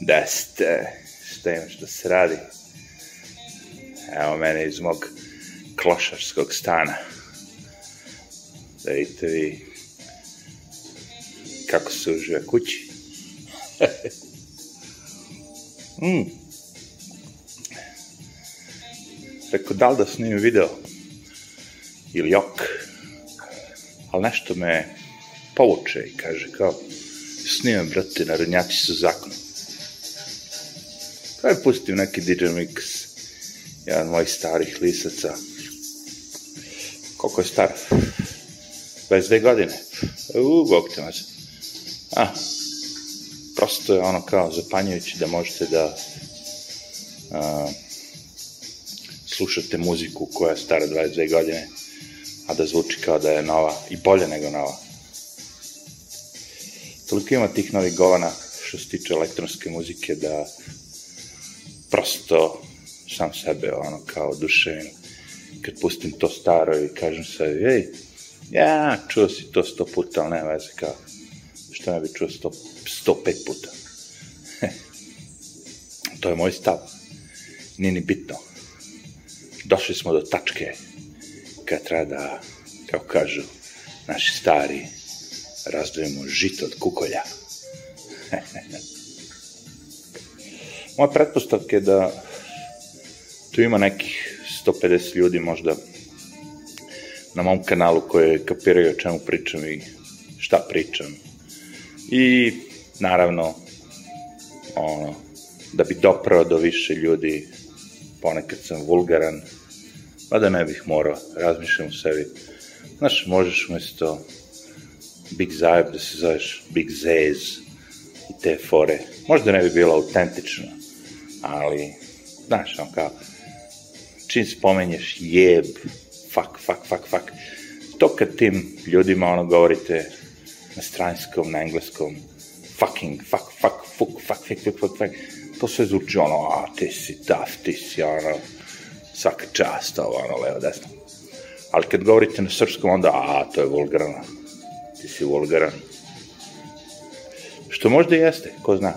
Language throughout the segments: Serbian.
Da ste, šta imaš da se radi? Evo mene iz mog klošarskog stana. Da vidite vi kako se uživa kući. mm. Rekao, da li da snimim video? Ili jok? Ali nešto me povuče i kaže kao, snimam, brate, narodnjaci su zakonom. Pa je pustim neki DJ mix, jedan mojih starih lisaca. Koliko je star? 22 godine. U, bog te. A, prosto je ono kao zapanjujući da možete da a, slušate muziku koja je stara 22 godine, a da zvuči kao da je nova i bolje nego nova. Toliko ima tih novih govana što se tiče elektronske muzike da prosto sam sebe ono kao oduševim kad pustim to staro i kažem se, ej, ja, čuo si to sto puta, ali nema veze, kao, što ne bi čuo sto, sto pet puta. to je moj stav. Nije ni bitno. Došli smo do tačke kad treba da, kako kažu, naši stari, razdvojimo žito od kukolja. Moja pretpostavka je da tu ima nekih 150 ljudi možda na mom kanalu koje kapiraju o čemu pričam i šta pričam. I naravno, ono, da bi doprao do više ljudi, ponekad sam vulgaran, pa da ne bih morao, razmišljam u sebi. Znaš, možeš umesto Big Zajeb da se zoveš Big Zez i te fore. Možda ne bi bilo autentično, ali, znaš, on kao, čim spomenješ jeb, fuck, fuck, fuck, fuck, to kad tim ljudima ono govorite na stranskom, na engleskom, fucking, fuck, fuck, fuck, fuck, fuck, fuck, fuck, fuck, to sve zvuči ono, a ti si tough, ti si ono, svaka čast, ovo, ono, levo, desno. Ali kad govorite na srpskom, onda, a, to je vulgarno, ti si vulgaran. Što možda jeste, ko zna.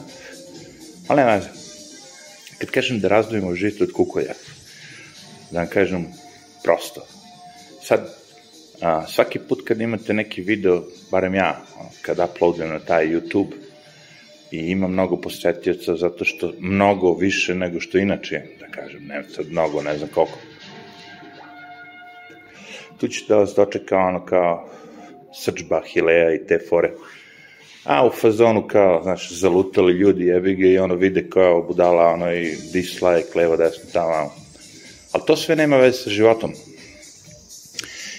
Ali nema veze. Kad kažem da razdvojimo žito od kukolja, da vam kažem prosto. Sad, a, svaki put kad imate neki video, barem ja, kad uploadujem na taj YouTube, i ima mnogo posetioca zato što mnogo više nego što inače da kažem, ne sad mnogo, ne znam koliko. Tu ću da vas dočeka ono kao srđba, hileja i te fore. A u fazonu kao, znaš, zalutali ljudi, jebi ga i ono vide kao budala, ono i dislike, levo, desno, tamo, Ali to sve nema veze sa životom.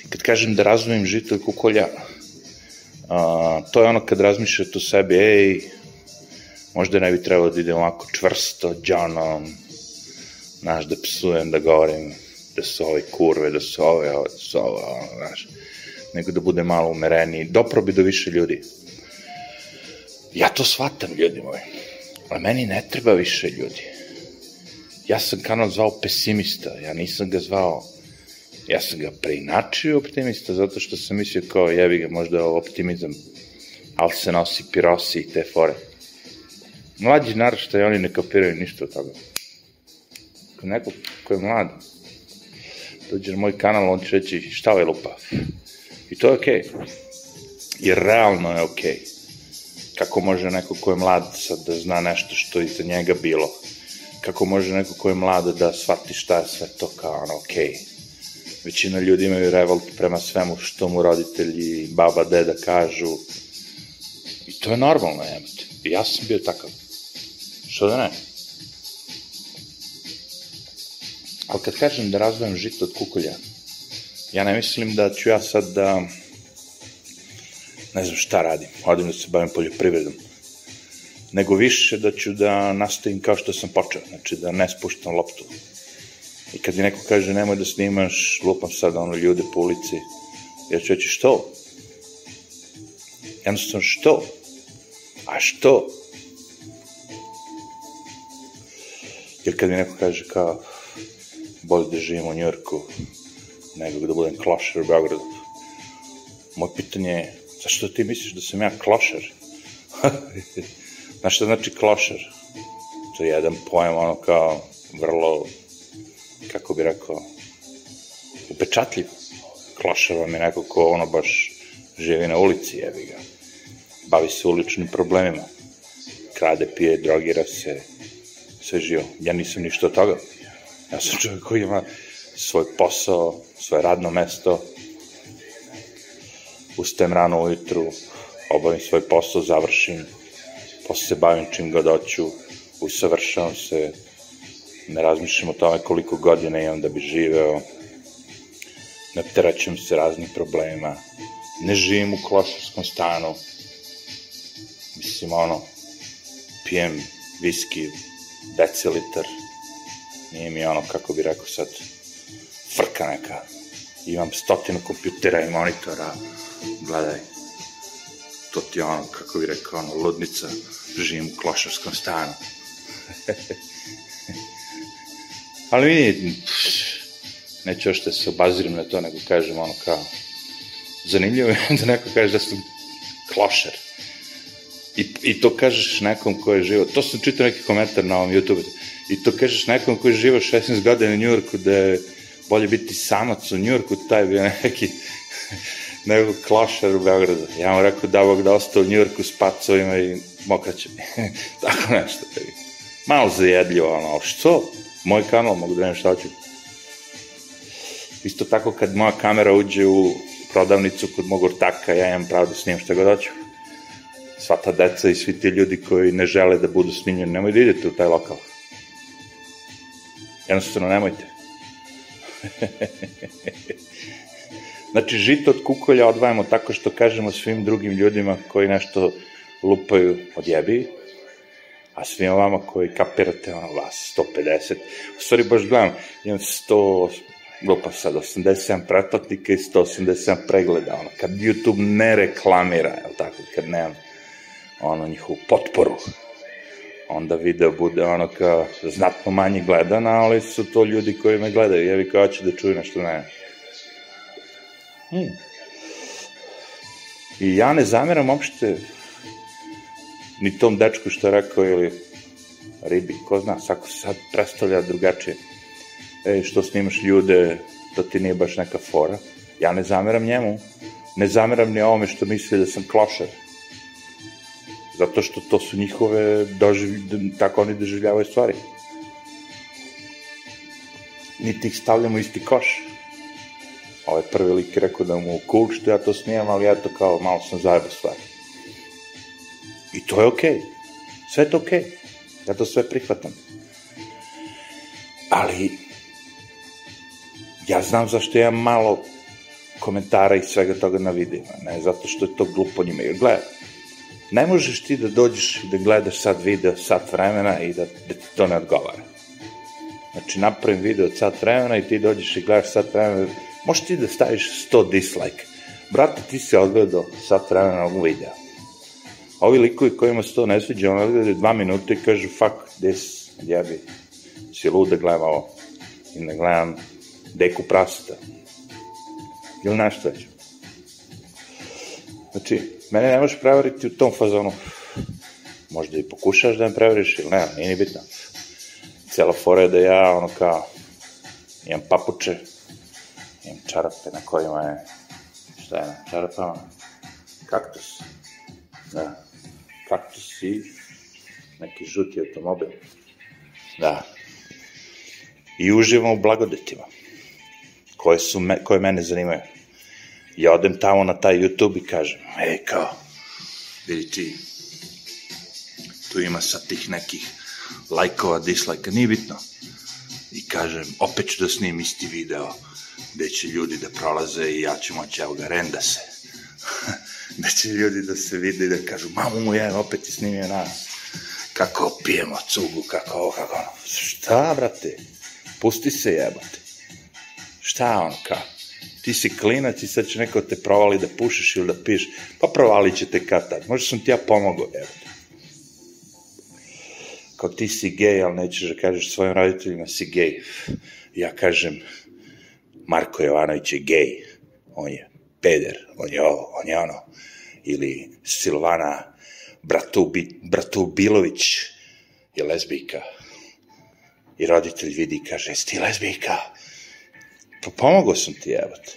Kad kažem da razumim žito i kukolja, a, to je ono kad razmišljate o sebi, ej, možda ne bi trebalo da idem ovako čvrsto, džanom, znaš, da psujem, da govorim, da su ove kurve, da su ove, da su ove, ono, znaš, nego da bude malo umereniji, dopro bi do više ljudi. Ja to shvatam, ljudi moji, ali meni ne treba više ljudi ja sam kanal zvao pesimista, ja nisam ga zvao, ja sam ga preinačio optimista, zato što sam mislio kao, jebi ga, možda optimizam, ali se nosi pirosi i te fore. Mlađi naraštaj, oni ne kapiraju ništa od toga. Ako neko ko je mlad, dođe na moj kanal, on će reći šta je lupa. I to je okej. Okay. I realno je okej. Okay. Kako može neko ko je mlad sad da zna nešto što je iza njega bilo kako može neko ko je mlada da shvati šta je sve to kao ono, okej. Okay. Većina ljudi imaju revolt prema svemu što mu roditelji, baba, deda kažu. I to je normalno, jebate. I ja sam bio takav. Što da ne? Ali kad kažem da razvojam žito od kukolja, ja ne mislim da ću ja sad da ne znam šta radim, odim da se bavim poljoprivredom nego više da ću da nastavim kao što sam počeo, znači da ne spuštam loptu. I kad mi neko kaže nemoj da snimaš, lupam sad ono ljude po ulici, ja ću reći što? Jednostavno što? A što? Jer kad mi neko kaže kao bolje da živim u Njorku nego da budem klošar u Beogradu, moje pitanje je zašto ti misliš da sam ja klošar? Znaš šta znači klošar? što je jedan pojem, ono kao, vrlo, kako bi rekao, upečatljiv. Klošar vam je neko ko ono baš živi na ulici, jevi ga. Bavi se uličnim problemima. Krade, pije, drogira se, sve živo. Ja nisam ništa od toga. Ja sam čovjek koji ima svoj posao, svoje radno mesto, ustajem rano ujutru, obavim svoj posao, završim, posle se bavim čim god hoću, usavršavam se, ne razmišljam o tome koliko godina imam da bi živeo, ne opteraćujem se raznim problemima, ne živim u klošarskom stanu, mislim, ono, pijem viski, decilitar, nije mi ono, kako bi rekao sad, frka neka. Imam stotinu kompjutera i monitora, gledaj, to ti je ono, kako bi rekao, ono, ludnica, živim u klošarskom stanu. Ali vidi, neću još da se obazirim na to, nego kažem ono kao, zanimljivo je da neko kaže da sam klošar. I, I to kažeš nekom ko je živo, to sam čitao neki komentar na ovom YouTube, i to kažeš nekom ko je živo 16 godina u Njurku, da je bolje biti samac u Njurku, taj bio neki nego klošar u Beogradu. Ja vam rekao da Bog da ostao u Njurku s pacovima i mokraćem. Tako nešto. Malo zajedljivo, ono, što? Moj kanal, mogu da ne šta ću. Isto tako kad moja kamera uđe u prodavnicu kod mog ortaka, ja imam pravo da snimam šta god hoću. Sva ta deca i svi ti ljudi koji ne žele da budu snimljeni, nemoj da idete u taj lokal. Jednostavno nemojte. znači, žito od kukolja odvajamo tako što kažemo svim drugim ljudima koji nešto lupaju od jebi, a svima vama koji kapirate ono vas 150, u stvari baš gledam, imam 100, lupa sad, 87 pretplatnika i 187 pregleda, ono, kad YouTube ne reklamira, je tako, kad nemam ono njihovu potporu, onda video bude ono kao znatno manje gledana, ali su to ljudi koji me gledaju, jevi kao će da čuju nešto ne. I ja ne zameram uopšte ni tom dečku što je rekao ili ribi, ko zna, svako sad predstavlja drugačije. E, što snimaš ljude, to ti nije baš neka fora. Ja ne zameram njemu, ne zameram ni ovome što misli da sam klošar Zato što to su njihove, doživ... tako oni doživljavaju stvari. Niti ih stavljamo isti koš. Ovaj prvi lik je rekao da mu cool što ja to snimam, ali ja to kao malo sam zajebao stvari. I to je okej. Okay. Sve je to okej. Okay. Ja to sve prihvatam. Ali, ja znam zašto imam malo komentara i svega toga na videima, ne zato što je to glupo njima. Jer gledaj, Ne možeš ti da dođeš i da gledaš sad video sat vremena i da, da ti to ne odgovara. Znači, napravim video od sat vremena i ti dođeš i gledaš sat vremena, možeš ti da staviš 100 dislike. Brate, ti se odgledao sat vremena ovog videa. Ovi likovi kojima se to ne sviđa, on odgledaju dva minuta i kažu, fuck this, jebi, si lud da gledam ovo. I da gledam deku prasta. Ili nešto već. Znači, mene ne možeš prevariti u tom fazonu. Možda i pokušaš da me prevariš ili ne, nije ni bitno. Cijela fora je da ja, ono kao, imam papuče, imam čarape na kojima je, šta je na čarapama? Kaktus. Da, kaktus i neki žuti automobil. Da. I uživam u blagodetima koje, su me, koje mene zanimaju ja odem tamo na taj YouTube i kažem, ej, kao, vidi ti, tu ima sad tih nekih lajkova, dislajka, nije bitno. I kažem, opet ću da snim isti video, gde će ljudi da prolaze i ja ću moći, evo ga, renda se. gde će ljudi da se vide i da kažu, mamu mu je, opet je snimio nas. Kako pijemo cugu, kako ovo, kako ono. Šta, brate? Pusti se jebate. Šta on, kako? ti si klinac i sad će neko te provali da pušiš ili da piš, pa provalit će te kad tad. Možda sam ti ja pomogao, evo. Kao ti si gej, ali nećeš da kažeš svojim roditeljima si gej. Ja kažem, Marko Jovanović je gej, on je peder, on je ovo, on je ono. Ili Silvana Bratubi, Bratubilović je lesbijka. I roditelj vidi i kaže, jesi ti lesbijka? Pa pomogao sam ti, evo te.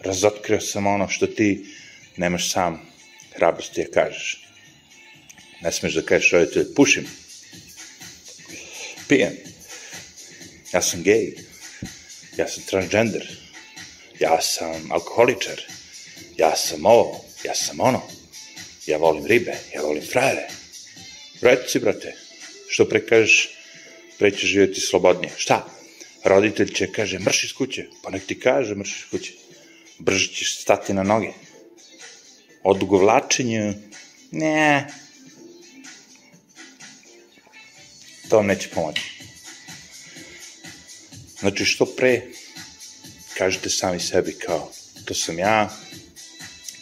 Razotkrio sam ono što ti nemaš sam hrabrosti da kažeš. Ne smeš da kažeš roditelj, pušim. Pijem. Ja sam gej. Ja sam transgender. Ja sam alkoholičar. Ja sam ovo. Ja sam ono. Ja volim ribe. Ja volim frajere. Reci, brate. Što pre kažeš, pre ćeš živjeti slobodnije. Šta? Roditelj će kaže, mrš iz kuće. Pa nek ti kaže, mrš iz kuće. Brže ćeš stati na noge. Odugovlačenje, ne, to neće pomoći. Znači, što pre kažete sami sebi kao, to sam ja,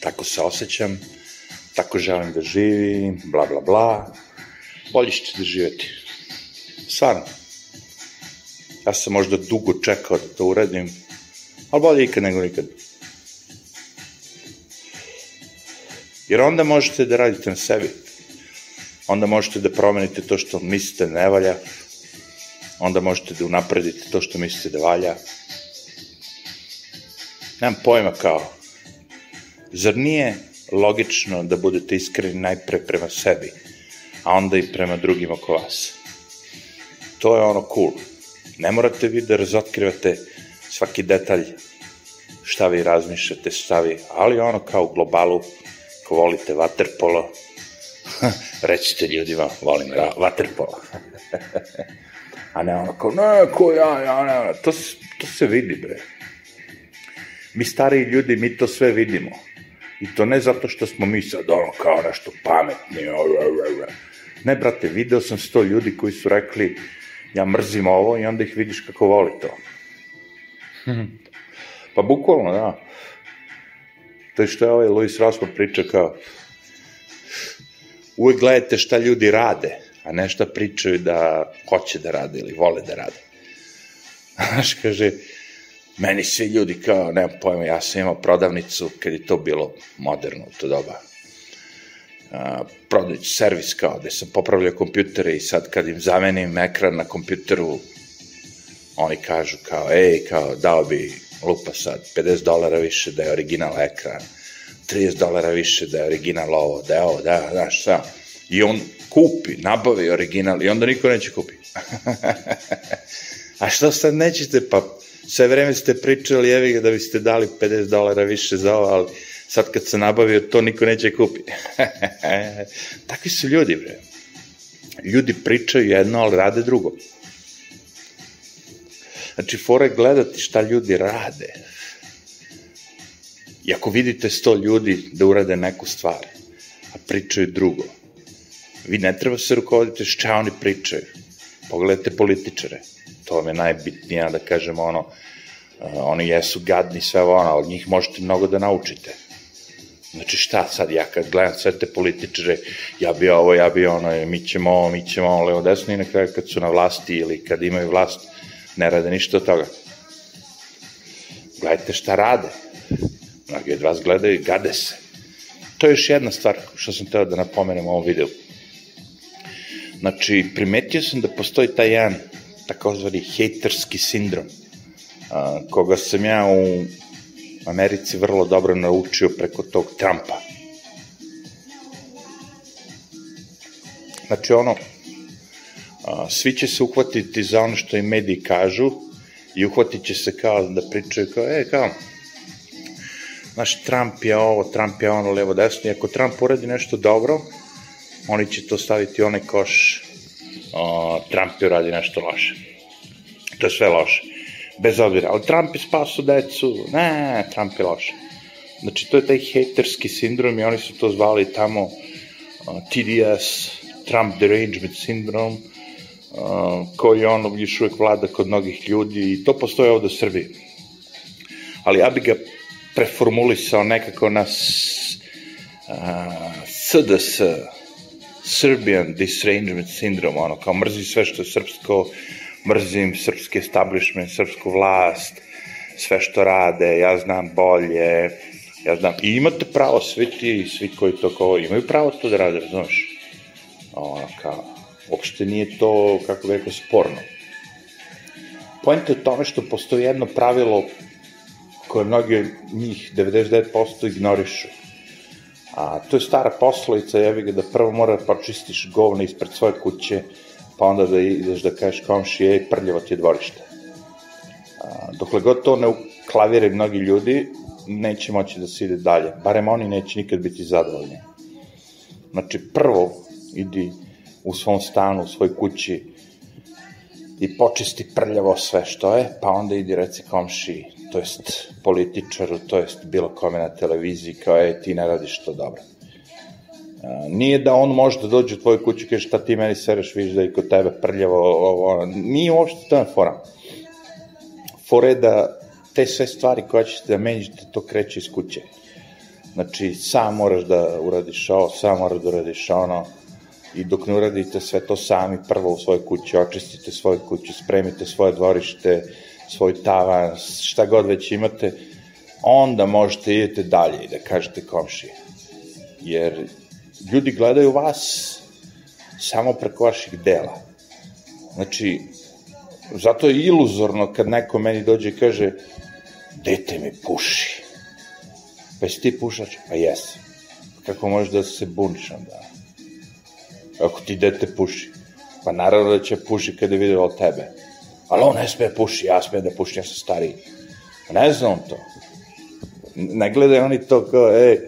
tako se osjećam, tako želim da živim, bla, bla, bla, bolje ćete da živeti. Stvarno. Ja sam možda dugo čekao da to uradim, ali bolje ikad nego nikad. Jer onda možete da radite na sebi. Onda možete da promenite to što mislite ne valja. Onda možete da unapredite to što mislite da valja. Nemam pojma kao. Zar nije logično da budete iskreni najpre prema sebi, a onda i prema drugim oko vas? To je ono cool. Ne morate vi da razotkrivate svaki detalj šta vi razmišljate, šta vi, ali ono kao u globalu, ko volite vaterpolo, recite ljudima, volim vaterpolo. A ne ono kao, ne, ko ja, ja, ne, to, to se vidi, bre. Mi stariji ljudi, mi to sve vidimo. I to ne zato što smo mi sad ono kao nešto pametni. Ne, brate, video sam sto ljudi koji su rekli ja mrzim ovo i onda ih vidiš kako voli to. Pa bukvalno, da. To je što je ovaj Louis Rospo priča kao uvek gledajte šta ljudi rade, a ne šta pričaju da hoće da rade ili vole da rade. Znaš, kaže, meni svi ljudi kao, nemam pojma, ja sam imao prodavnicu kad je to bilo moderno u to doba. prodavnicu, servis kao, gde sam popravljao kompjutere i sad kad im zamenim ekran na kompjuteru, oni kažu kao, ej, kao, dao bi lupa sad, 50 dolara više da je original ekran, 30 dolara više da je original ovo, da je ovo, da, znaš, šta. I on kupi, nabavi original i onda niko neće kupi. A što sad nećete, pa sve vreme ste pričali, evi ga da biste dali 50 dolara više za ovo, ali sad kad se nabavio, to niko neće kupi. Takvi su ljudi, bre. Ljudi pričaju jedno, ali rade drugo. Znači, fora je gledati šta ljudi rade. I ako vidite sto ljudi da urade neku stvar, a pričaju drugo, vi ne treba se rukovoditi šta oni pričaju. Pogledajte političare. To vam je najbitnije, da kažemo ono, uh, oni jesu gadni sve ono, ali njih možete mnogo da naučite. Znači šta sad, ja kad gledam sve te političare, ja bi ovo, ja bi ono, mi ćemo ovo, mi ćemo ovo, levo desno i na kraju kad su na vlasti ili kad imaju vlast, ne rade ništa od toga. Gledajte šta rade. Mnogi od vas gledaju i gade se. To je još jedna stvar što sam teo da napomenem u ovom videu. Znači, primetio sam da postoji taj jedan takozvani hejterski sindrom, a, koga sam ja u Americi vrlo dobro naučio preko tog Trumpa. Znači, ono, a, svi će se uhvatiti za ono što im mediji kažu i uhvatit će se kao da pričaju kao, e, kao, znaš, Trump je ovo, Trump je ono, levo, desno, i ako Trump uradi nešto dobro, oni će to staviti onaj koš, o, Trump je uradi nešto loše. To je sve loše. Bez obzira, ali Trump je spaso decu, ne, Trump je loše. Znači, to je taj haterski sindrom i oni su to zvali tamo uh, TDS, Trump Derangement Syndrome, uh, koji ono još uvek vlada kod mnogih ljudi i to postoje ovde u Srbiji. Ali ja bi ga preformulisao nekako na uh, SDS, Serbian Disarrangement Syndrome, ono, kao mrzi sve što je srpsko, mrzim srpski establishment, srpsku vlast, sve što rade, ja znam bolje, ja znam, i imate pravo, svi ti, svi koji to kao, imaju pravo to da rade, razumeš? Ono, kao, Uopšte nije to, kako bih rekao, sporno. Pojenta je tome što postoji jedno pravilo koje mnogi njih 99% ignorišu. A to je stara poslovica, jevi ga da prvo mora da počistiš govne ispred svoje kuće, pa onda da ideš da kažeš komši, ej, prljavo ti je dvorište. A, dokle god to ne uklavire mnogi ljudi, neće moći da se ide dalje. Barem oni neće nikad biti zadovoljni. Znači, prvo idi u svom stanu, u svoj kući i počisti prljavo sve što je, pa onda idi reci komši, to jest političaru, to jest bilo kome na televiziji, kao je, ti ne radiš to dobro. Nije da on može da dođe u tvoju kuću i kaže šta ti meni sereš, vidiš da je kod tebe prljavo, ovo, ovo. nije uopšte to na fora. Fora je da te sve stvari koje ćete da menjate, to kreće iz kuće. Znači, sam moraš da uradiš ovo, sam moraš da uradiš ono, i dok ne uradite sve to sami prvo u svojoj kući, očistite svoju kuću, spremite svoje dvorište, svoj tavan, šta god već imate, onda možete idete dalje i da kažete komšije. Jer ljudi gledaju vas samo preko vaših dela. Znači, zato je iluzorno kad neko meni dođe i kaže dete mi puši. Pa si ti pušač? Pa jesam. Kako možeš da se buniš onda? Ako ti dete puši. Pa naravno da će puši kada je videlo tebe. Ali on ne sme puši, ja sme da puši, ja sam stariji. Ne znam to. Ne gledaju oni to kao, ej,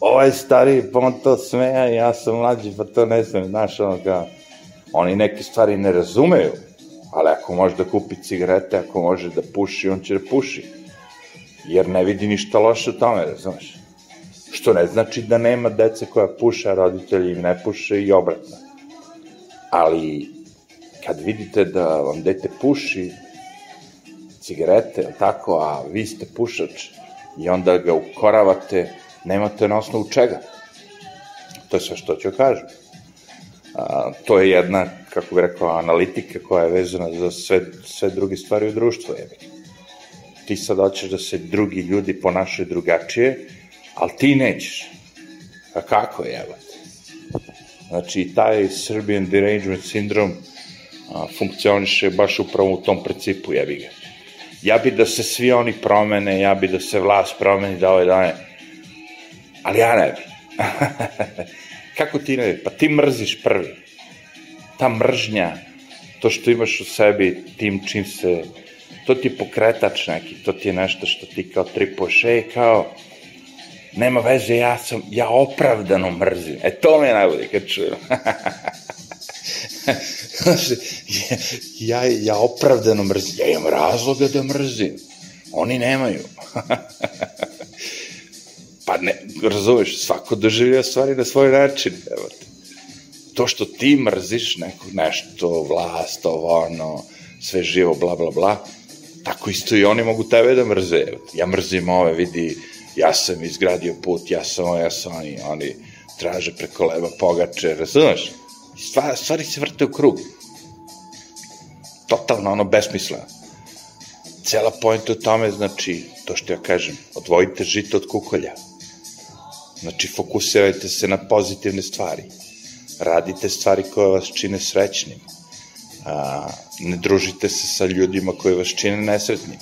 ovaj stariji, pa on to sme, a ja sam mlađi, pa to ne znam, znaš, ono kao, oni neke stvari ne razumeju, ali ako može da kupi cigarete, ako može da puši, on će da puši. Jer ne vidi ništa loše u tome, znaš. Što ne znači da nema dece koja puše, a roditelji im ne puše i obratno. Ali, kad vidite da vam dete puši cigarete, tako, a vi ste pušač, i onda ga ukoravate, nemate na osnovu čega. To je sve što ću kažem. A, to je jedna, kako bih rekao, analitika koja je vezana za sve, sve druge stvari u društvu. Ti sad hoćeš da se drugi ljudi ponašaju drugačije, ali ti nećeš. A kako je, evo Znači, taj Serbian Derangement Syndrome a, funkcioniše baš upravo u tom principu, jebi ga. Ja bi da se svi oni promene, ja bi da se vlast promeni, da ove dane, ali ja ne bi. Kako ti ne bi? Pa ti mrziš prvi. Ta mržnja, to što imaš u sebi, tim čim se, to ti je pokretač neki, to ti je nešto što ti kao tripuješ, ej, kao, nema veze, ja sam, ja opravdano mrzim. E, to me je najbolje kad čujem. ja, ja opravdano mrzim. Ja imam razloga da mrzim. Oni nemaju. pa ne, razumeš, svako doživlja stvari na svoj način. Evo te. To što ti mrziš neko, nešto, vlast, ovo, ono, sve živo, bla, bla, bla, tako isto i oni mogu tebe da mrze. Evo te. Ja mrzim ove, vidi, ja sam izgradio put, ja sam ja sam oni, oni traže preko leba pogače, razumeš? Stvari, stvari se vrte u krug. Totalno ono besmisleno. Cela pojenta u tome, znači, to što ja kažem, odvojite žito od kukolja. Znači, fokusirajte se na pozitivne stvari. Radite stvari koje vas čine srećnim. A, ne družite se sa ljudima koji vas čine nesretnim.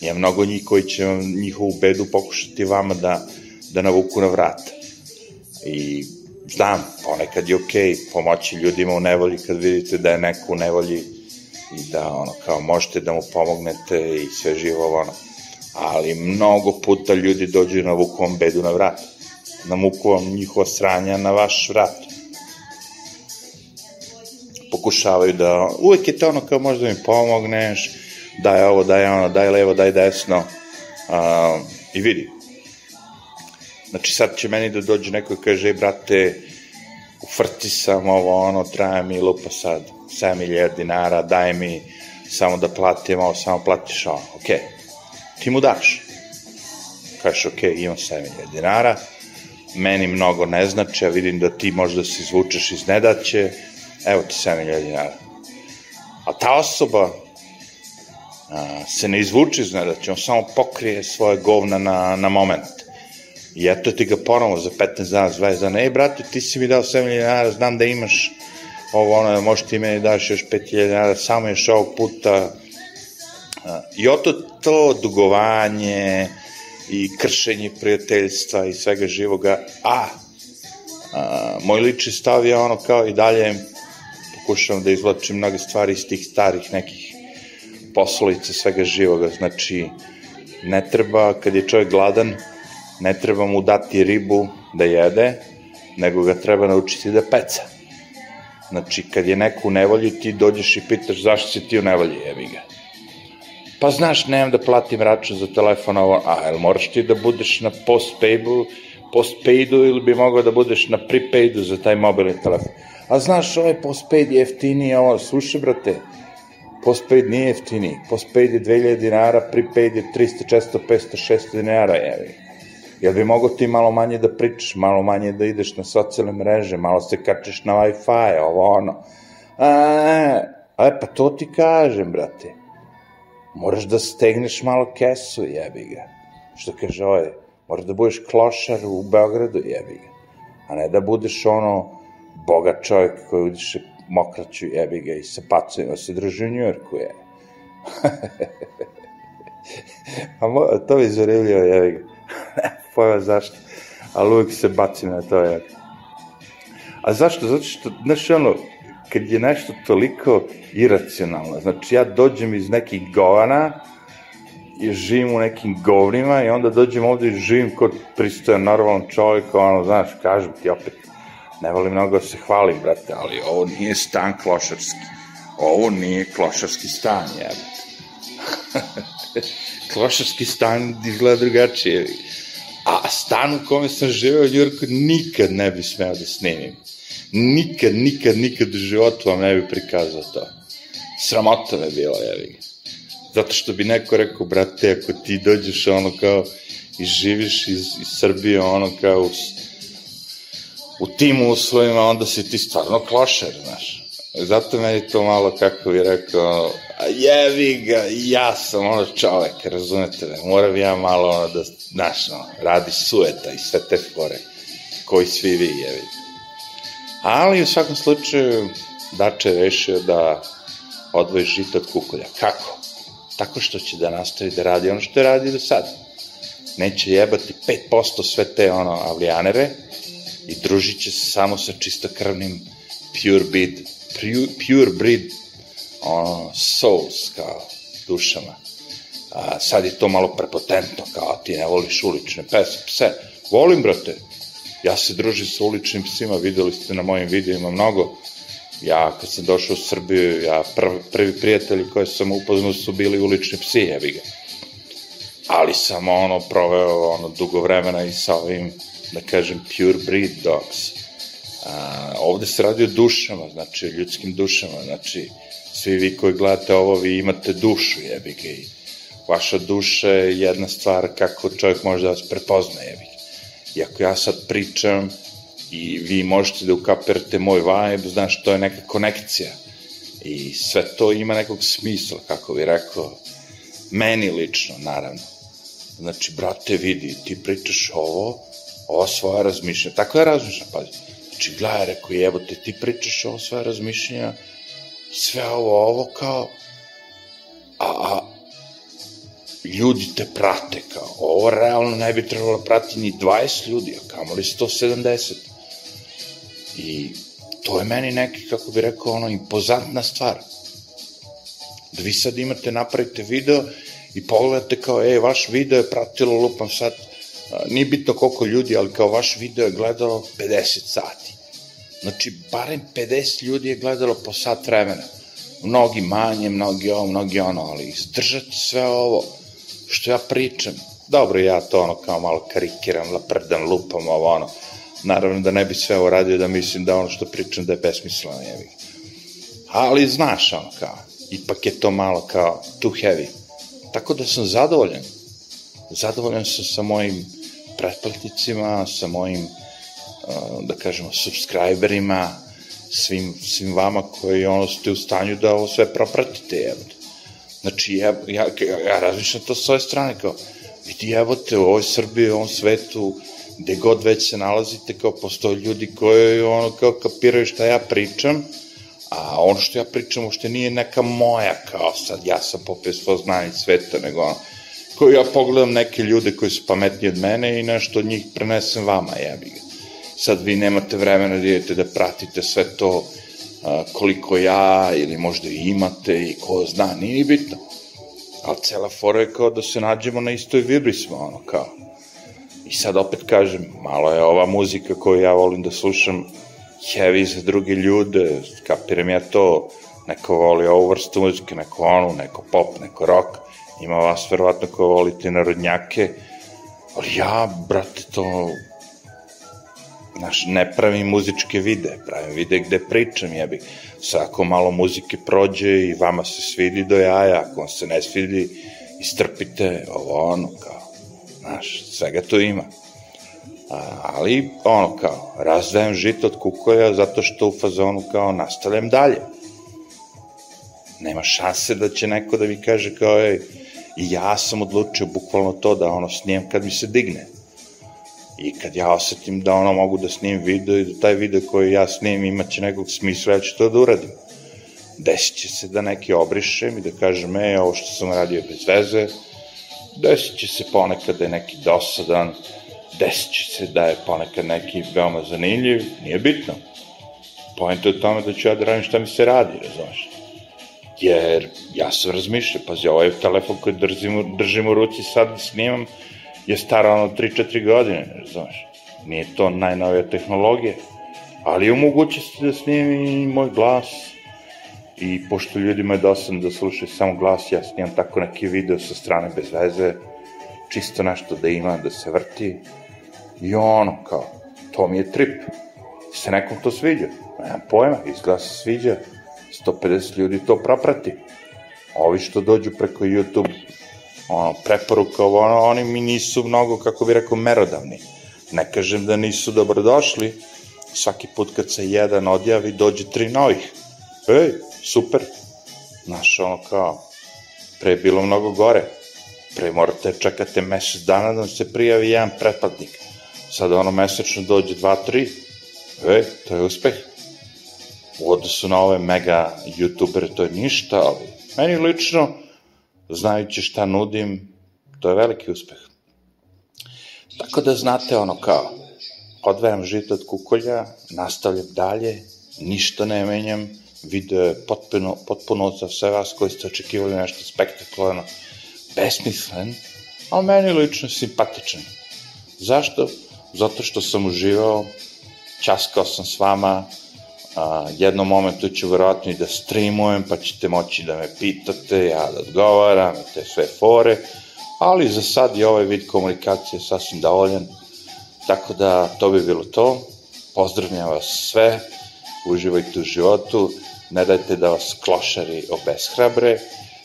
Ima mnogo njih koji će vam njihovu bedu pokušati vama da, da navuku na vrat. I znam, ponekad je okej okay pomoći ljudima u nevolji kad vidite da je neko u nevolji i da ono kao možete da mu pomognete i sve živo ono. Ali mnogo puta ljudi dođu na vuku vam bedu na vrat. Na muku njihova sranja na vaš vrat. Pokušavaju da, uvek je to ono kao možda mi pomogneš, daj ovo, daj ono, daj levo, daj desno. Uh, I vidi. Znači sad će meni da dođe neko i kaže, brate, u frci sam ovo, ono, traje mi lupa sad 7.000 dinara, daj mi samo da platim ovo, samo platiš ovo, ok. Ti mu daš. Kažeš, ok, imam 7.000 dinara, meni mnogo ne znači, ja vidim da ti možda se izvučeš iz nedaće, evo ti 7.000 dinara. A ta osoba a, se ne izvuče iz nedaće, on samo pokrije svoje govna na, na moment. I eto ti ga ponovo za 15 dana, 20 dana, ej brate, ti si mi dao 7 dinara, znam da imaš ovo ono, možeš ti meni daš još 5000 dinara, samo još ovog puta. I oto to dugovanje i kršenje prijateljstva i svega živoga, a, a moj lični stav je ono kao i dalje pokušavam da izvlačim mnoge stvari iz tih starih nekih poslovica svega živoga, znači ne treba, kad je čovjek gladan, ne treba mu dati ribu da jede, nego ga treba naučiti da peca. Znači, kad je neko u nevolji, ti dođeš i pitaš zašto si ti u nevolji, jebi ga. Pa znaš, nemam da platim račun za telefon, ovo, a jel moraš ti da budeš na postpaydu, postpaydu ili bi mogao da budeš na prepaydu za taj mobilni telefon. A znaš, ovaj postpaid je jeftiniji, ovo, slušaj, brate, postpaid nije jeftiniji, postpaid je 2000 dinara, prepaid je 300, 400, 500, 600 dinara, jevi. Jel bi mogo ti malo manje da pričaš, malo manje da ideš na socijalne mreže, malo se kačeš na Wi-Fi, ovo ono. A, a, pa to ti kažem, brate. Moraš da stegneš malo kesu, jebi ga. Što kaže ovaj, moraš da budeš klošar u Beogradu, jebi ga. A ne da budeš ono, bogat čovjek koji udiše mokraću jebi ga i sa pacujima se drži u Njujorku je. A mo, to mi zarivljivo jebi ga. Pojma zašto. Ali uvijek se bacim na to jebi. A zašto? Zato što, znaš, ono, kad je nešto toliko iracionalno, znači ja dođem iz nekih govana i živim u nekim govnima i onda dođem ovde i živim kod pristojan normalan čovjek, ono, znaš, kažem ti opet, ne volim mnogo da se hvalim, brate, ali ovo nije stan klošarski. Ovo nije klošarski stan, jebate. klošarski stan izgleda drugačije. A stan u kome sam živeo u Njurku nikad ne bi smeo da snimim. Nikad, nikad, nikad u životu vam ne bi prikazao to. Sramota me bilo, jevi. Zato što bi neko rekao, brate, ako ti dođeš ono kao i živiš iz, iz Srbije, ono kao u u tim uslovima, onda si ti stvarno klošer, znaš. Zato meni to malo, kako bi rekao, jevi ga, ja sam ono čovek, razumete me, moram ja malo ono da, znaš, no, radi sueta i sve te fore, koji svi vi jevi. Ali u svakom slučaju, Dače je rešio da odvoji žito od kukolja. Kako? Tako što će da nastavi da radi ono što je radi do sad. Neće jebati 5% sve te ono avlijanere, i družit će se samo sa čistokrvnim pure breed, pure, pure breed ono, souls, kao dušama. A, sad je to malo prepotentno, kao ti ne voliš ulične pes, pse. Volim, brate. Ja se družim sa uličnim psima, videli ste na mojim videima mnogo. Ja, kad sam došao u Srbiju, ja prvi, prvi prijatelji koje sam upoznao su bili ulični psi, jebi ga. Ali sam ono proveo ono dugo vremena i sa ovim da kažem, pure breed dogs. A, ovde se radi o dušama, znači, ljudskim dušama, znači, svi vi koji gledate ovo, vi imate dušu, jebi ga, i vaša duša je jedna stvar kako čovjek može da vas prepozna, jebi ga. I ako ja sad pričam i vi možete da ukapirate moj vibe, znaš, to je neka konekcija. I sve to ima nekog smisla, kako bi rekao, meni lično, naravno. Znači, brate, vidi, ti pričaš ovo, ova svoja razmišljenja. Tako ja razmišljam, pazi. Znači, gledaj, rekao, jebote, ti pričaš ovo svoje razmišljenja, sve ovo, ovo kao, a, a ljudi te prate, kao, ovo realno ne bi trebalo prati ni 20 ljudi, a kamoli 170. I to je meni neki, kako bi rekao, ono, impozantna stvar. Da vi sad imate, napravite video i pogledate kao, ej, vaš video je pratilo, lupam sad, nije bitno koliko ljudi, ali kao vaš video je gledalo 50 sati. Znači, barem 50 ljudi je gledalo po sat vremena. Mnogi manje, mnogi ovo, mnogi ono, ali izdržati sve ovo što ja pričam. Dobro, ja to ono kao malo karikiram, laprdam, lupam, ovo ono. Naravno da ne bi sve ovo radio da mislim da ono što pričam da je besmisleno, jevi. Ali znaš ono kao, ipak je to malo kao too heavy. Tako da sam zadovoljan. Zadovoljan sam sa mojim pretplatnicima, sa mojim, da kažemo, subscriberima, svim, svim vama koji ono ste u stanju da ovo sve propratite, jebote. Znači, ja, ja, ja razmišljam to s ove strane, kao, vidi jebote, u ovoj Srbiji, u ovom svetu, gde god već se nalazite, kao postoje ljudi koji ono kao kapiraju šta ja pričam, A ono što ja pričam uopšte nije neka moja, kao sad ja sam popio svo znanje sveta, nego ono, koju ja pogledam neke ljude koji su pametniji od mene i nešto od njih prenesem vama, jebi ga. Sad vi nemate vremena da idete da pratite sve to koliko ja ili možda i imate i ko zna, nije ni bitno. Ali cela fora je kao da se nađemo na istoj vibri smo, ono kao. I sad opet kažem, malo je ova muzika koju ja volim da slušam heavy za druge ljude, kapiram ja to, neko voli ovu vrstu muzike, neko onu, neko pop, neko rock, ima vas verovatno ko volite narodnjake, ali ja, brate, to znaš, ne pravim muzičke vide, pravim vide gde pričam, jebi. Sad ako malo muzike prođe i vama se svidi do jaja, ako vam se ne svidi, istrpite ovo ono, kao, znaš, svega to ima. A, ali, ono, kao, razdajem žito od kukolja zato što u fazonu, kao, nastavljam dalje. Nema šanse da će neko da mi kaže, kao, ej, i ja sam odlučio bukvalno to da, ono, snijem kad mi se digne I kad ja osetim da ono mogu da snim video i da taj video koji ja snim imaće nekog smisla, ja ću to da uradim. Desit će se da neki obrišem i da kažem, e, ovo što sam radio bez veze, desit će se ponekad da je neki dosadan, desit će se da je ponekad neki veoma zanimljiv, nije bitno. Pojento je tome da ću ja da radim šta mi se radi, razumeš? Jer ja sam razmišljao, pazi, ovaj telefon koji držim, držim u ruci sad snimam, je stara ono 3-4 godine, ne znaš. Nije to najnovija tehnologija, ali je se da snimim moj glas. I pošto ljudima je dosadno da slušaju samo glas, ja snimam tako neki video sa strane bez veze, čisto nešto da ima, da se vrti. I ono, kao, to mi je trip. Se nekom to sviđa. Nemam pojma, izgleda se sviđa. 150 ljudi to proprati. Ovi što dođu preko YouTube ono, preporuka, ono, oni mi nisu mnogo, kako bi rekao, merodavni. Ne kažem da nisu dobrodošli, svaki put kad se jedan odjavi, dođe tri novih. Ej, super. Znaš, ono kao, pre je bilo mnogo gore. Pre morate čekate mesec dana da se prijavi jedan pretplatnik. Sad ono mesečno dođe dva, tri. Ej, to je uspeh. U odnosu na ove mega youtubere to je ništa, ali meni lično, znajući šta nudim, to je veliki uspeh. Tako da znate ono kao, odvajam žito od kukolja, nastavljam dalje, ništa ne menjam, video je potpuno, potpuno za sve vas koji ste očekivali nešto spektakularno, besmislen, ali meni lično simpatičan. Zašto? Zato što sam uživao, časkao sam s vama, a, jednom momentu ću verovatno i da streamujem, pa ćete moći da me pitate, ja da odgovaram, te sve fore, ali za sad je ovaj vid komunikacije sasvim dovoljan, tako da to bi bilo to. Pozdravljam vas sve, uživajte u životu, ne dajte da vas klošari obeshrabre,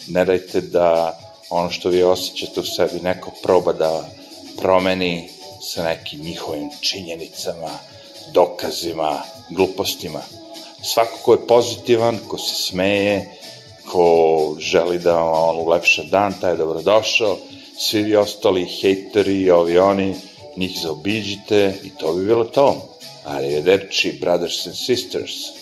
ne dajte da ono što vi osjećate u sebi neko proba da promeni sa nekim njihovim činjenicama, dokazima, glupostima svako ko je pozitivan, ko se smeje, ko želi da on ulepša dan, taj je dobrodošao, svi vi ostali hejteri, ovi oni, njih zaobiđite i to bi bilo to. Arrivederci, brothers and sisters.